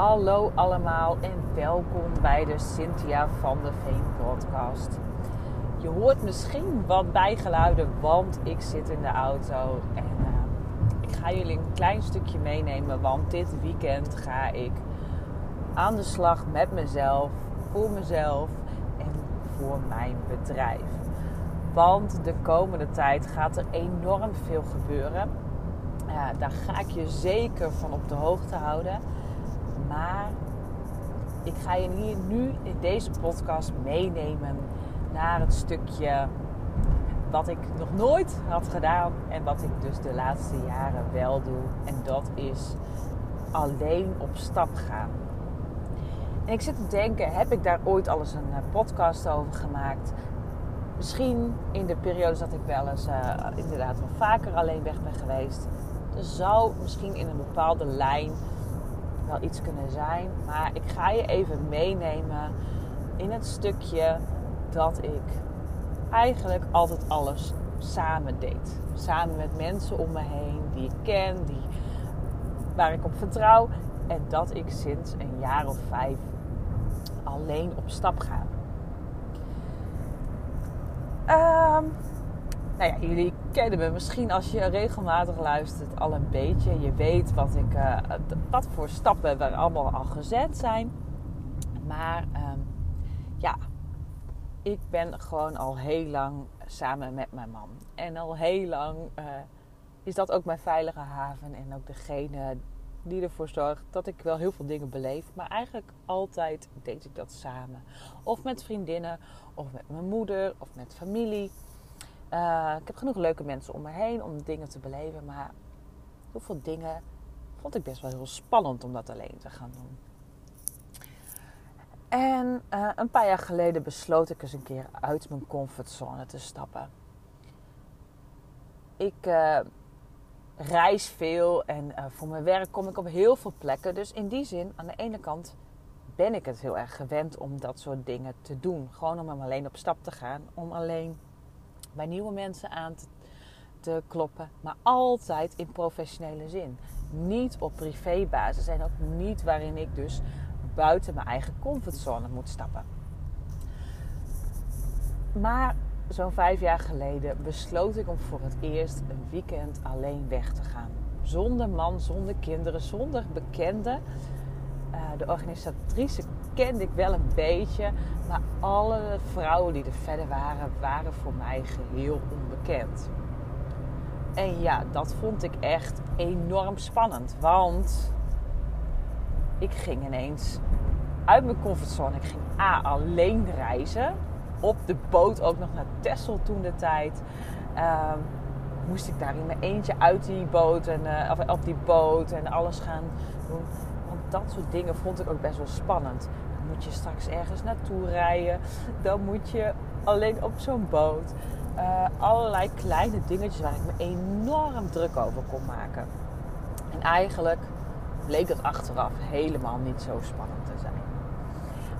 Hallo allemaal en welkom bij de Cynthia van de Veen podcast. Je hoort misschien wat bijgeluiden, want ik zit in de auto en uh, ik ga jullie een klein stukje meenemen, want dit weekend ga ik aan de slag met mezelf, voor mezelf en voor mijn bedrijf. Want de komende tijd gaat er enorm veel gebeuren. Uh, daar ga ik je zeker van op de hoogte houden. Maar ik ga je hier nu in deze podcast meenemen naar het stukje wat ik nog nooit had gedaan en wat ik dus de laatste jaren wel doe. En dat is alleen op stap gaan. En ik zit te denken, heb ik daar ooit al eens een eh, podcast over gemaakt? Misschien in de periodes dat ik wel eens uh, inderdaad wel vaker alleen weg ben geweest. Er zou misschien in een bepaalde lijn wel iets kunnen zijn. Maar ik ga je even meenemen in het stukje dat ik eigenlijk altijd alles samen deed. Samen met mensen om me heen die ik ken, die, waar ik op vertrouw. En dat ik sinds een jaar of vijf alleen op stap ga. Um, nou ja, jullie kennen me misschien als je regelmatig luistert al een beetje. Je weet wat, ik, uh, wat voor stappen er allemaal al gezet zijn. Maar um, ja, ik ben gewoon al heel lang samen met mijn man. En al heel lang uh, is dat ook mijn veilige haven. En ook degene die ervoor zorgt dat ik wel heel veel dingen beleef. Maar eigenlijk altijd deed ik dat samen. Of met vriendinnen, of met mijn moeder, of met familie. Uh, ik heb genoeg leuke mensen om me heen om dingen te beleven. Maar heel veel dingen vond ik best wel heel spannend om dat alleen te gaan doen. En uh, een paar jaar geleden besloot ik eens een keer uit mijn comfortzone te stappen. Ik uh, reis veel en voor mijn werk kom ik op heel veel plekken. Dus in die zin, aan de ene kant ben ik het heel erg gewend om dat soort dingen te doen. Gewoon om hem alleen op stap te gaan. Om alleen bij nieuwe mensen aan te, te kloppen. Maar altijd in professionele zin. Niet op privébasis en ook niet waarin ik dus buiten mijn eigen comfortzone moet stappen. Maar zo'n vijf jaar geleden besloot ik om voor het eerst een weekend alleen weg te gaan. Zonder man, zonder kinderen, zonder bekenden. Uh, de organisatrice kende ik wel een beetje. Maar alle vrouwen die er verder waren, waren voor mij geheel onbekend. En ja, dat vond ik echt enorm spannend. Want ik ging ineens uit mijn comfortzone. Ik ging A, alleen reizen. Op de boot ook nog naar Texel toen de tijd. Uh, moest ik daar in mijn eentje uit die boot en uh, op die boot en alles gaan doen. Dat soort dingen vond ik ook best wel spannend moet je straks ergens naartoe rijden. Dan moet je alleen op zo'n boot. Uh, allerlei kleine dingetjes waar ik me enorm druk over kon maken. En eigenlijk bleek dat achteraf helemaal niet zo spannend te zijn.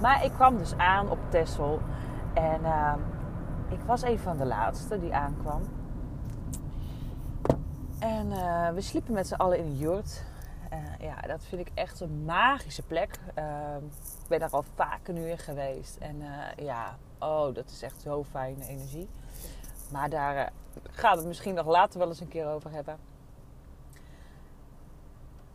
Maar ik kwam dus aan op Texel. En uh, ik was een van de laatste die aankwam. En uh, we sliepen met z'n allen in een jurt. Ja, dat vind ik echt een magische plek. Ehm, ik ben daar al vaker nu in geweest. En uh, ja, oh, dat is echt zo fijne energie. Maar daar uh, gaan we het misschien nog later wel eens een keer over hebben.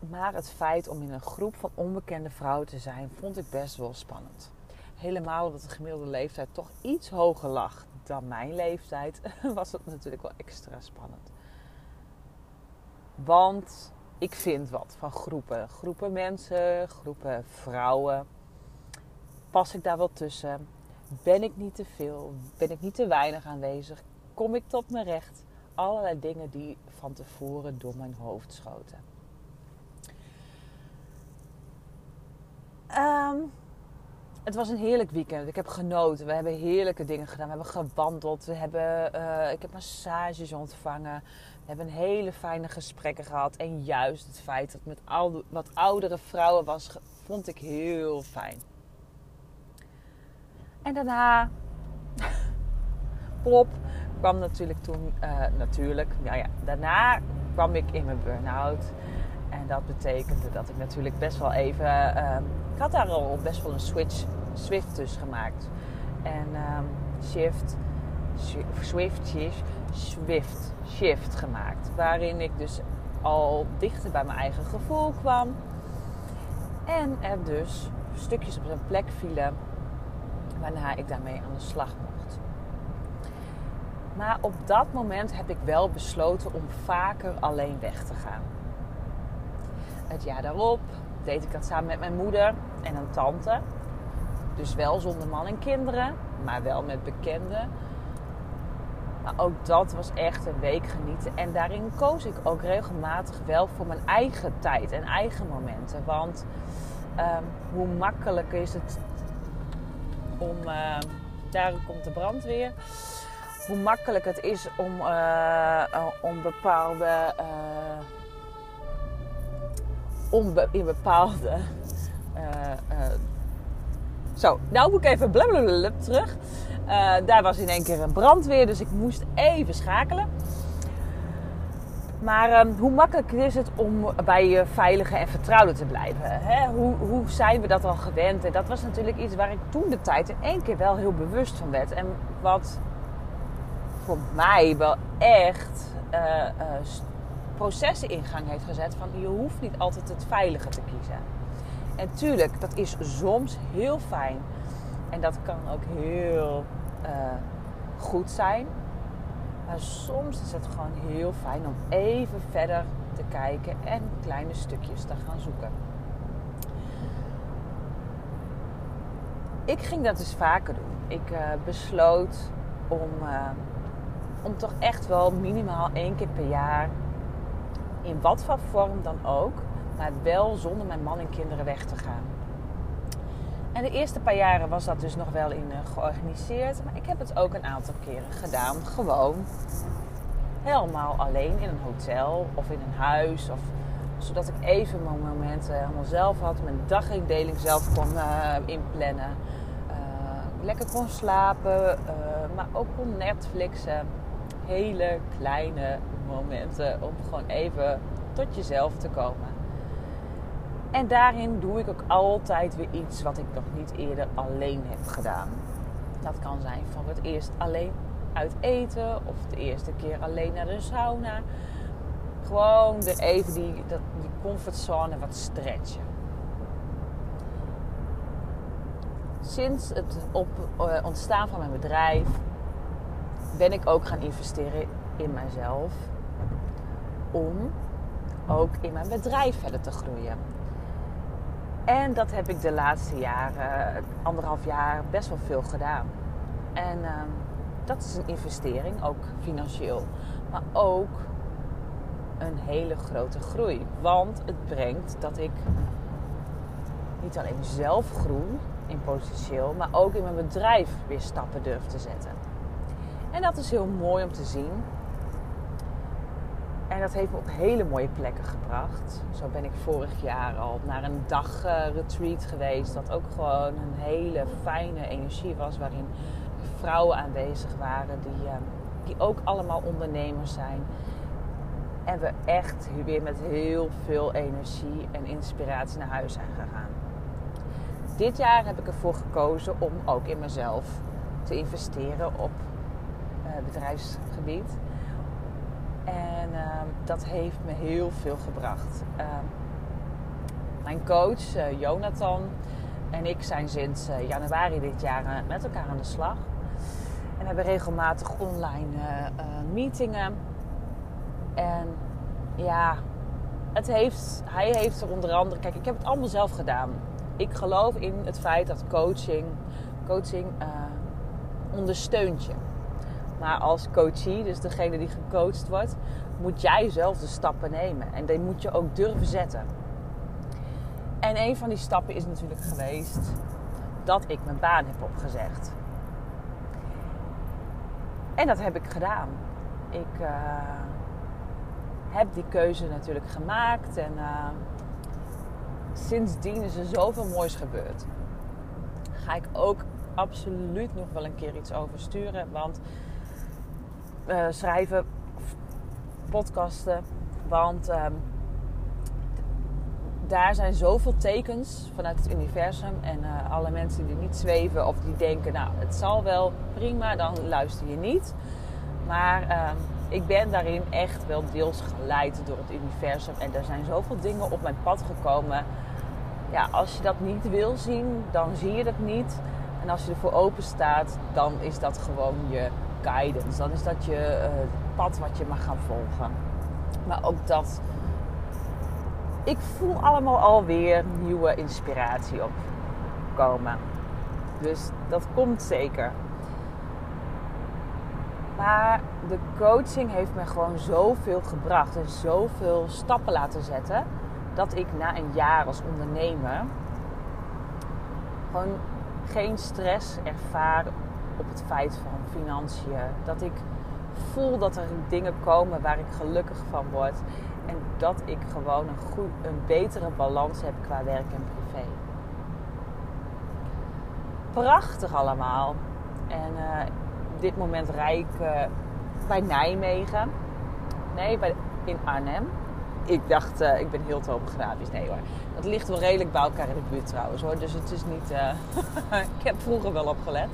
Maar het feit om in een groep van onbekende vrouwen te zijn, vond ik best wel spannend. Helemaal omdat de gemiddelde leeftijd toch iets hoger lag dan mijn leeftijd, was het natuurlijk wel extra spannend. Want ik vind wat van groepen. Groepen mensen, groepen vrouwen Pas ik daar wel tussen? Ben ik niet te veel? Ben ik niet te weinig aanwezig? Kom ik tot mijn recht? Allerlei dingen die van tevoren door mijn hoofd schoten. Um, het was een heerlijk weekend. Ik heb genoten. We hebben heerlijke dingen gedaan. We hebben gewandeld. We hebben, uh, ik heb massages ontvangen. We hebben hele fijne gesprekken gehad. En juist het feit dat het met al, wat oudere vrouwen was, vond ik heel fijn. En daarna, plop, kwam natuurlijk toen, uh, natuurlijk, nou ja, daarna kwam ik in mijn burn-out. En dat betekende dat ik natuurlijk best wel even. Ehm, ik had daar al best wel een switch, Swift dus gemaakt. En um, shift, Swift, shift, Swift, shift gemaakt. Waarin ik dus al dichter bij mijn eigen gevoel kwam. En er dus stukjes op zijn plek vielen. Waarna ik daarmee aan de slag mocht. Maar op dat moment heb ik wel besloten om vaker alleen weg te gaan. Het jaar daarop deed ik dat samen met mijn moeder en een tante. Dus wel zonder man en kinderen, maar wel met bekenden. Maar ook dat was echt een week genieten. En daarin koos ik ook regelmatig wel voor mijn eigen tijd en eigen momenten. Want um, hoe makkelijk is het om. Uh, daar komt de brandweer. Hoe makkelijk het is om, uh, om bepaalde. Uh, om in bepaalde. Zo, nou moet ik even blablabla terug. daar was in één keer een brandweer, dus ik moest even schakelen. Maar um, hoe makkelijk is het om bij je veilige en vertrouwde te blijven? Hè? Hoe, hoe zijn we dat al gewend? En dat was natuurlijk iets waar ik toen de tijd in één keer wel heel bewust van werd. En wat voor mij wel echt uh, uh, processen in gang heeft gezet van je hoeft niet altijd het veilige te kiezen. En tuurlijk, dat is soms heel fijn. En dat kan ook heel uh, goed zijn. Maar soms is het gewoon heel fijn om even verder te kijken en kleine stukjes te gaan zoeken. Ik ging dat dus vaker doen. Ik uh, besloot om, uh, om toch echt wel minimaal één keer per jaar, in wat voor vorm dan ook, maar wel zonder mijn man en kinderen weg te gaan. En de eerste paar jaren was dat dus nog wel in uh, georganiseerd. Maar ik heb het ook een aantal keren gedaan. Gewoon helemaal alleen in een hotel of in een huis. Of, zodat ik even mijn momenten helemaal zelf had. Mijn dagindeling zelf kon uh, inplannen. Uh, lekker kon slapen. maar ook kon Netflixen. Hele kleine momenten om gewoon even tot jezelf te komen. En daarin doe ik ook altijd weer iets wat ik nog niet eerder alleen heb gedaan. Dat kan zijn van het eerst alleen uit eten of de eerste keer alleen naar de sauna. Gewoon er even die, die comfortzone wat stretchen. Sinds het op, uh, ontstaan van mijn bedrijf ben ik ook gaan investeren in mijzelf. Om ook in mijn bedrijf verder te groeien. En dat heb ik de laatste jaren, anderhalf jaar, best wel veel gedaan. En uh, dat is een investering, ook financieel. Maar ook een hele grote groei. Want het brengt dat ik niet alleen zelf groei in potentieel, maar ook in mijn bedrijf weer stappen durf te zetten. En dat is heel mooi om te zien. En dat heeft me op hele mooie plekken gebracht. Zo ben ik vorig jaar al naar een dag retreat geweest. Dat ook gewoon een hele fijne energie was. Waarin vrouwen aanwezig waren die, ehm, die ook allemaal ondernemers zijn. En we echt weer met heel veel energie en inspiratie naar huis zijn gegaan. Dit jaar heb ik ervoor gekozen om ook in mezelf te investeren op uh, bedrijfsgebied. En uh, dat heeft me heel veel gebracht. Uh, mijn coach uh, Jonathan en ik zijn sinds eh, januari dit jaar met elkaar aan de slag. En hebben regelmatig online meetingen. En ja, het heeft, hij heeft er onder andere. Kijk, ik heb het allemaal zelf gedaan. Ik geloof in het feit dat coaching, coaching ondersteunt je. Maar als coachie, dus degene die gecoacht wordt, moet jij zelf de stappen nemen. En die moet je ook durven zetten. En een van die stappen is natuurlijk geweest dat ik mijn baan heb opgezegd. En dat heb ik gedaan. Ik uh, heb die keuze natuurlijk gemaakt en uh, sindsdien is er zoveel moois gebeurd. Ga ik ook absoluut nog wel een keer iets over sturen, want uh, schrijven, podcasten. Want um, daar zijn zoveel tekens vanuit het universum. En uh, alle mensen die niet zweven of die denken, nou het zal wel prima, dan luister je niet. Maar uh, ik ben daarin echt wel deels geleid door het universum. En er zijn zoveel dingen op mijn pad gekomen. Ja, als je dat niet wil zien, dan zie je dat niet. En als je ervoor open staat, dan is dat gewoon je guidance. Dan is dat je uh, pad wat je mag gaan volgen. Maar ook dat. Ik voel allemaal alweer nieuwe inspiratie opkomen. Dus dat komt zeker. Maar de coaching heeft me gewoon zoveel gebracht en zoveel stappen laten zetten. Dat ik na een jaar als ondernemer gewoon geen stress ervaar op het feit van financiën. Dat ik voel dat er dingen komen waar ik gelukkig van word. En dat ik gewoon een, goed, een betere balans heb qua werk en privé. Prachtig allemaal. En uh, op dit moment rij ik uh, bij Nijmegen. Nee, bij, in Arnhem. Ik dacht, uh, ik ben heel te hooggrafisch. Nee hoor. Dat ligt wel redelijk bij elkaar in de buurt trouwens hoor. Dus het is niet... ik heb vroeger wel opgelet.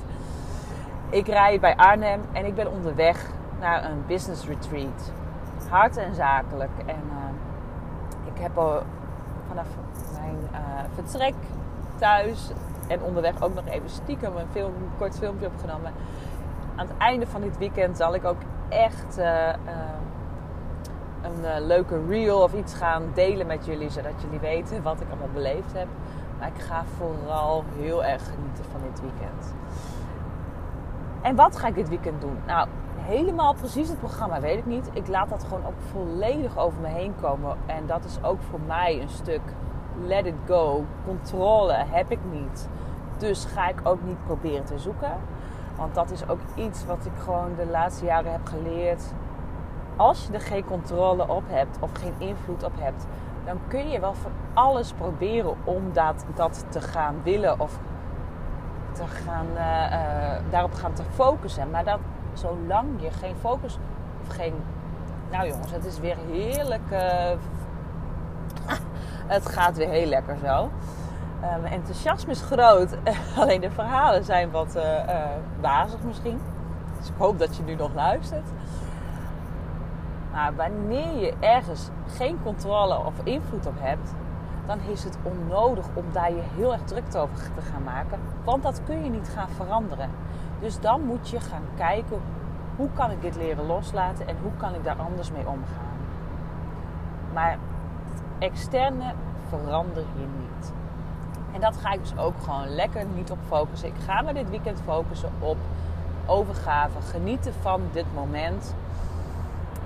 Ik rij bij Arnhem en ik ben onderweg naar een business retreat. Hard en zakelijk. En uh, ik heb al vanaf mijn uh, vertrek thuis en onderweg ook nog even stiekem een, film, een kort filmpje opgenomen. Aan het einde van dit weekend zal ik ook echt uh, een leuke reel of iets gaan delen met jullie, zodat jullie weten wat ik allemaal beleefd heb. Maar ik ga vooral heel erg genieten van dit weekend. En wat ga ik dit weekend doen? Nou, helemaal precies het programma weet ik niet. Ik laat dat gewoon ook volledig over me heen komen. En dat is ook voor mij een stuk let it go. Controle heb ik niet. Dus ga ik ook niet proberen te zoeken. Want dat is ook iets wat ik gewoon de laatste jaren heb geleerd. Als je er geen controle op hebt of geen invloed op hebt, dan kun je wel van alles proberen om dat, dat te gaan willen of gaan, uh, uh, daarop gaan te focussen. Maar dat, zolang je geen focus of geen. Nou jongens, het is weer heerlijk. Uh, het gaat weer heel lekker zo. Mijn enthousiasme is groot. Alleen de verhalen zijn wat uh, misschien. Dus ik hoop dat je nu nog luistert. Maar wanneer je ergens geen controle of invloed op hebt, dan is het onnodig om daar je heel erg druk over te gaan maken. Want dat kun je niet gaan veranderen. Dus dan moet je gaan kijken hoe kan ik dit leren loslaten en hoe kan ik daar anders mee omgaan. Maar het externe verander je niet. En dat ga ik dus ook gewoon lekker niet op focussen. Ik ga me dit weekend focussen op overgave, genieten van dit moment.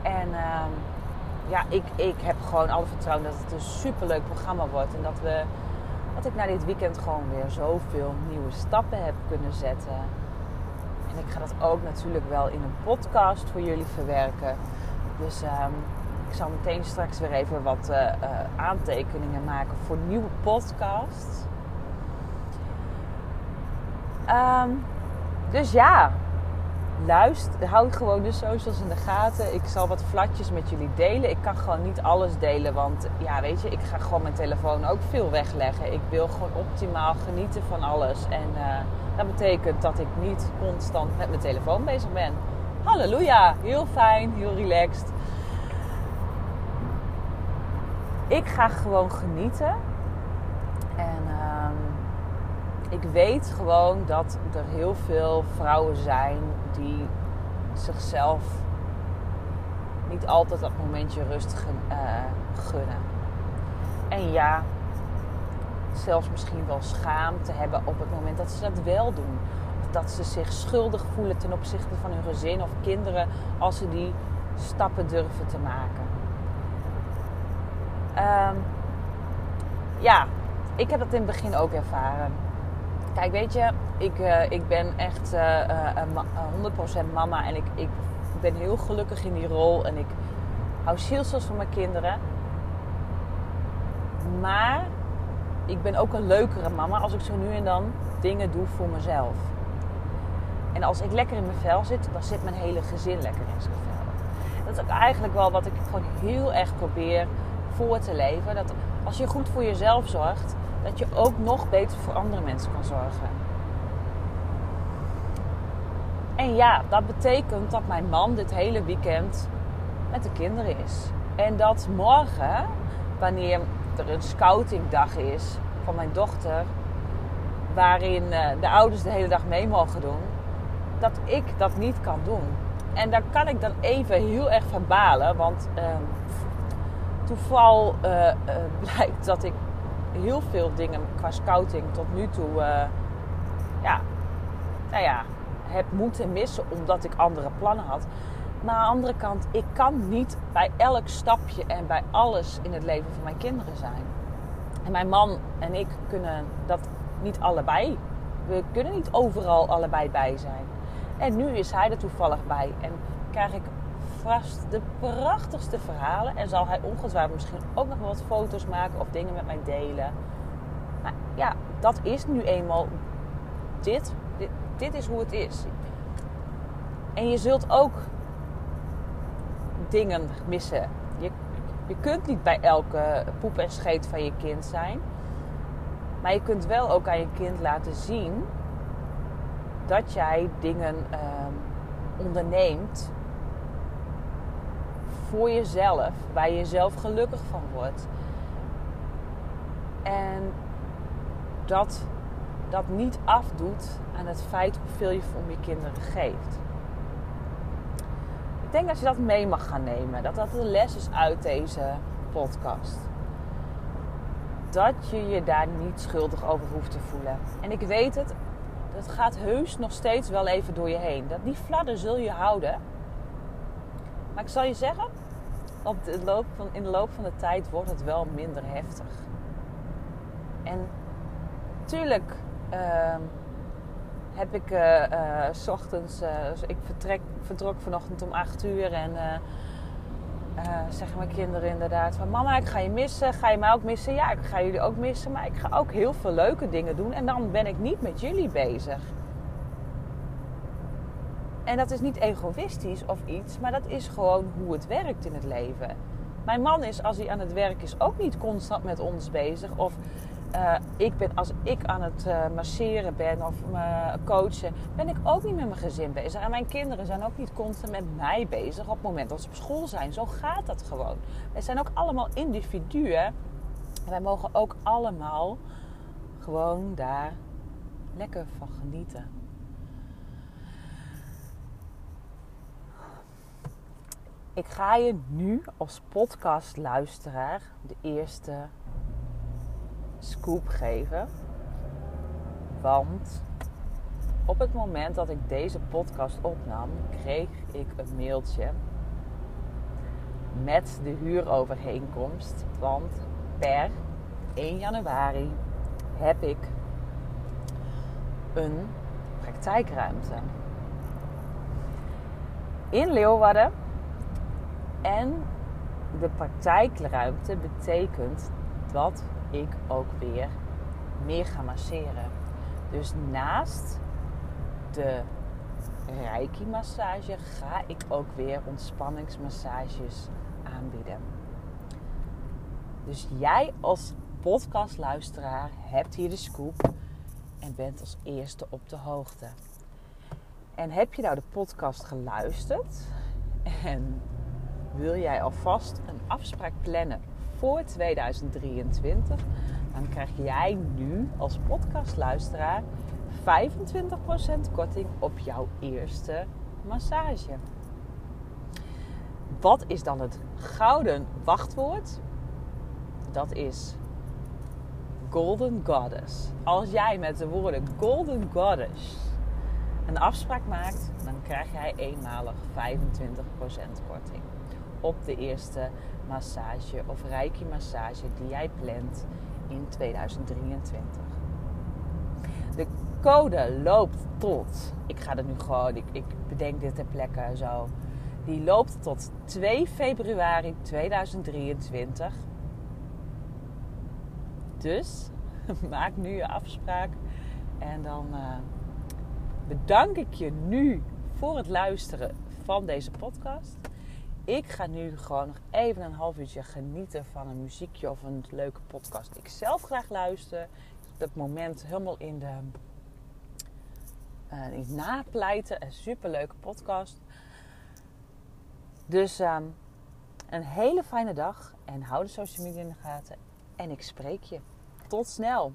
En uh, ja, ik, ik heb gewoon alle vertrouwen dat het een superleuk programma wordt. En dat, we, dat ik na dit weekend gewoon weer zoveel nieuwe stappen heb kunnen zetten. En ik ga dat ook natuurlijk wel in een podcast voor jullie verwerken. Dus um, ik zal meteen straks weer even wat uh, uh, aantekeningen maken voor nieuwe podcasts. Um, dus ja, luister, hou gewoon de socials in de gaten. Ik zal wat flatjes met jullie delen. Ik kan gewoon niet alles delen, want ja, weet je, ik ga gewoon mijn telefoon ook veel wegleggen. Ik wil gewoon optimaal genieten van alles. En uh, dat betekent dat ik niet constant met mijn telefoon bezig ben. Halleluja, heel fijn, heel relaxed. Ik ga gewoon genieten. En uh, ik weet gewoon dat er heel veel vrouwen zijn die zichzelf niet altijd dat momentje rust uh, gunnen. En ja, zelfs misschien wel schaamte hebben op het moment dat ze dat wel doen. Of dat ze zich schuldig voelen ten opzichte van hun gezin of kinderen als ze die stappen durven te maken. Um, ja, ik heb dat in het begin ook ervaren. Kijk, weet je, ik, uh, ik ben echt uh, uh, 100% mama en ik, ik ben heel gelukkig in die rol en ik hou zielsels van mijn kinderen. Maar ik ben ook een leukere mama als ik zo nu en dan dingen doe voor mezelf. En als ik lekker in mijn vel zit, dan zit mijn hele gezin lekker in zijn vel. Dat is ook eigenlijk wel wat ik gewoon heel erg probeer voor te leven. Dat als je goed voor jezelf zorgt, dat je ook nog beter voor andere mensen kan zorgen. En ja, dat betekent dat mijn man dit hele weekend met de kinderen is. En dat morgen, wanneer er een scoutingdag is van mijn dochter, waarin eh, de ouders de hele dag mee mogen doen, dat ik dat niet kan doen. En daar kan ik dan even heel erg van balen, want uh, toeval uh, blijkt dat ik heel veel dingen qua scouting tot nu toe, ja, nou ja, heb moeten missen omdat ik andere plannen had. Maar aan de andere kant, ik kan niet bij elk stapje en bij alles in het leven van mijn kinderen zijn. En mijn man en ik kunnen dat niet allebei. We kunnen niet overal allebei bij zijn. En nu is hij er toevallig bij. En krijg ik vast de prachtigste verhalen. En zal hij ongetwijfeld misschien ook nog wat foto's maken of dingen met mij delen. Ja, dat is nu eenmaal dit. Dit, dit is hoe het is. En je zult ook dingen missen. Je, je kunt niet bij elke poep en scheet van je kind zijn. Maar je kunt wel ook aan je kind laten zien dat jij dingen ehm, onderneemt voor jezelf, waar je jezelf gelukkig van wordt. En dat dat niet afdoet aan het feit hoeveel je om je kinderen geeft. Ik denk dat je dat mee mag gaan nemen. Dat dat de les is uit deze podcast. Dat je je daar niet schuldig over hoeft te voelen. En ik weet het, dat gaat heus nog steeds wel even door je heen. Dat die fladder zul je houden. Maar ik zal je zeggen, op de loop van, in de loop van de tijd wordt het wel minder heftig. En tuurlijk ehm, heb ik uh, s ochtends, uh, ik vertrek, vertrok vanochtend om 8 uur en zeggen mijn kinderen inderdaad van mama ik ga je missen, ga je mij ook missen? Ja ik ga jullie ook missen, maar ik ga ook heel veel leuke dingen doen en dan ben ik niet met jullie bezig. En dat is niet egoïstisch of iets, maar dat is gewoon hoe het werkt in het leven. Mijn man is, als hij aan het werk is, ook niet constant met ons bezig. Of uh, ik ben, als ik aan het uh, masseren ben of uh, coachen, ben ik ook niet met mijn gezin bezig. En mijn kinderen zijn ook niet constant met mij bezig op het moment dat ze op school zijn. Zo gaat dat gewoon. Wij zijn ook allemaal individuen. En wij mogen ook allemaal gewoon daar lekker van genieten. Ik ga je nu als podcastluisteraar de eerste scoop geven. Want op het moment dat ik deze podcast opnam, kreeg ik een mailtje met de huurovereenkomst. Want per 1 januari heb ik een praktijkruimte in Leeuwarden. En de praktijkruimte betekent dat ik ook weer meer ga masseren. Dus naast de reiki-massage ga ik ook weer ontspanningsmassages aanbieden. Dus jij als podcastluisteraar hebt hier de scoop en bent als eerste op de hoogte. En heb je nou de podcast geluisterd en wil jij alvast een afspraak plannen voor 2023, dan krijg jij nu als podcastluisteraar 25% korting op jouw eerste massage. Wat is dan het gouden wachtwoord? Dat is Golden Goddess. Als jij met de woorden Golden Goddess een afspraak maakt, dan krijg jij eenmalig 25% korting op de eerste massage of reiki massage die jij plant in 2023. De code loopt tot, ik ga er nu gewoon, ik, ik bedenk dit ter plekke zo. Die loopt tot 2 februari 2023. Dus maak nu je afspraak. En dan uh, bedank ik je nu voor het luisteren van deze podcast. Ik ga nu gewoon nog even een half uurtje genieten van een muziekje of een leuke podcast. Ik zelf graag luister. Dat moment helemaal in de uh, in het napleiten. Een superleuke podcast. Dus ehm, een hele fijne dag en hou de social media in de gaten. En ik spreek je. Tot snel!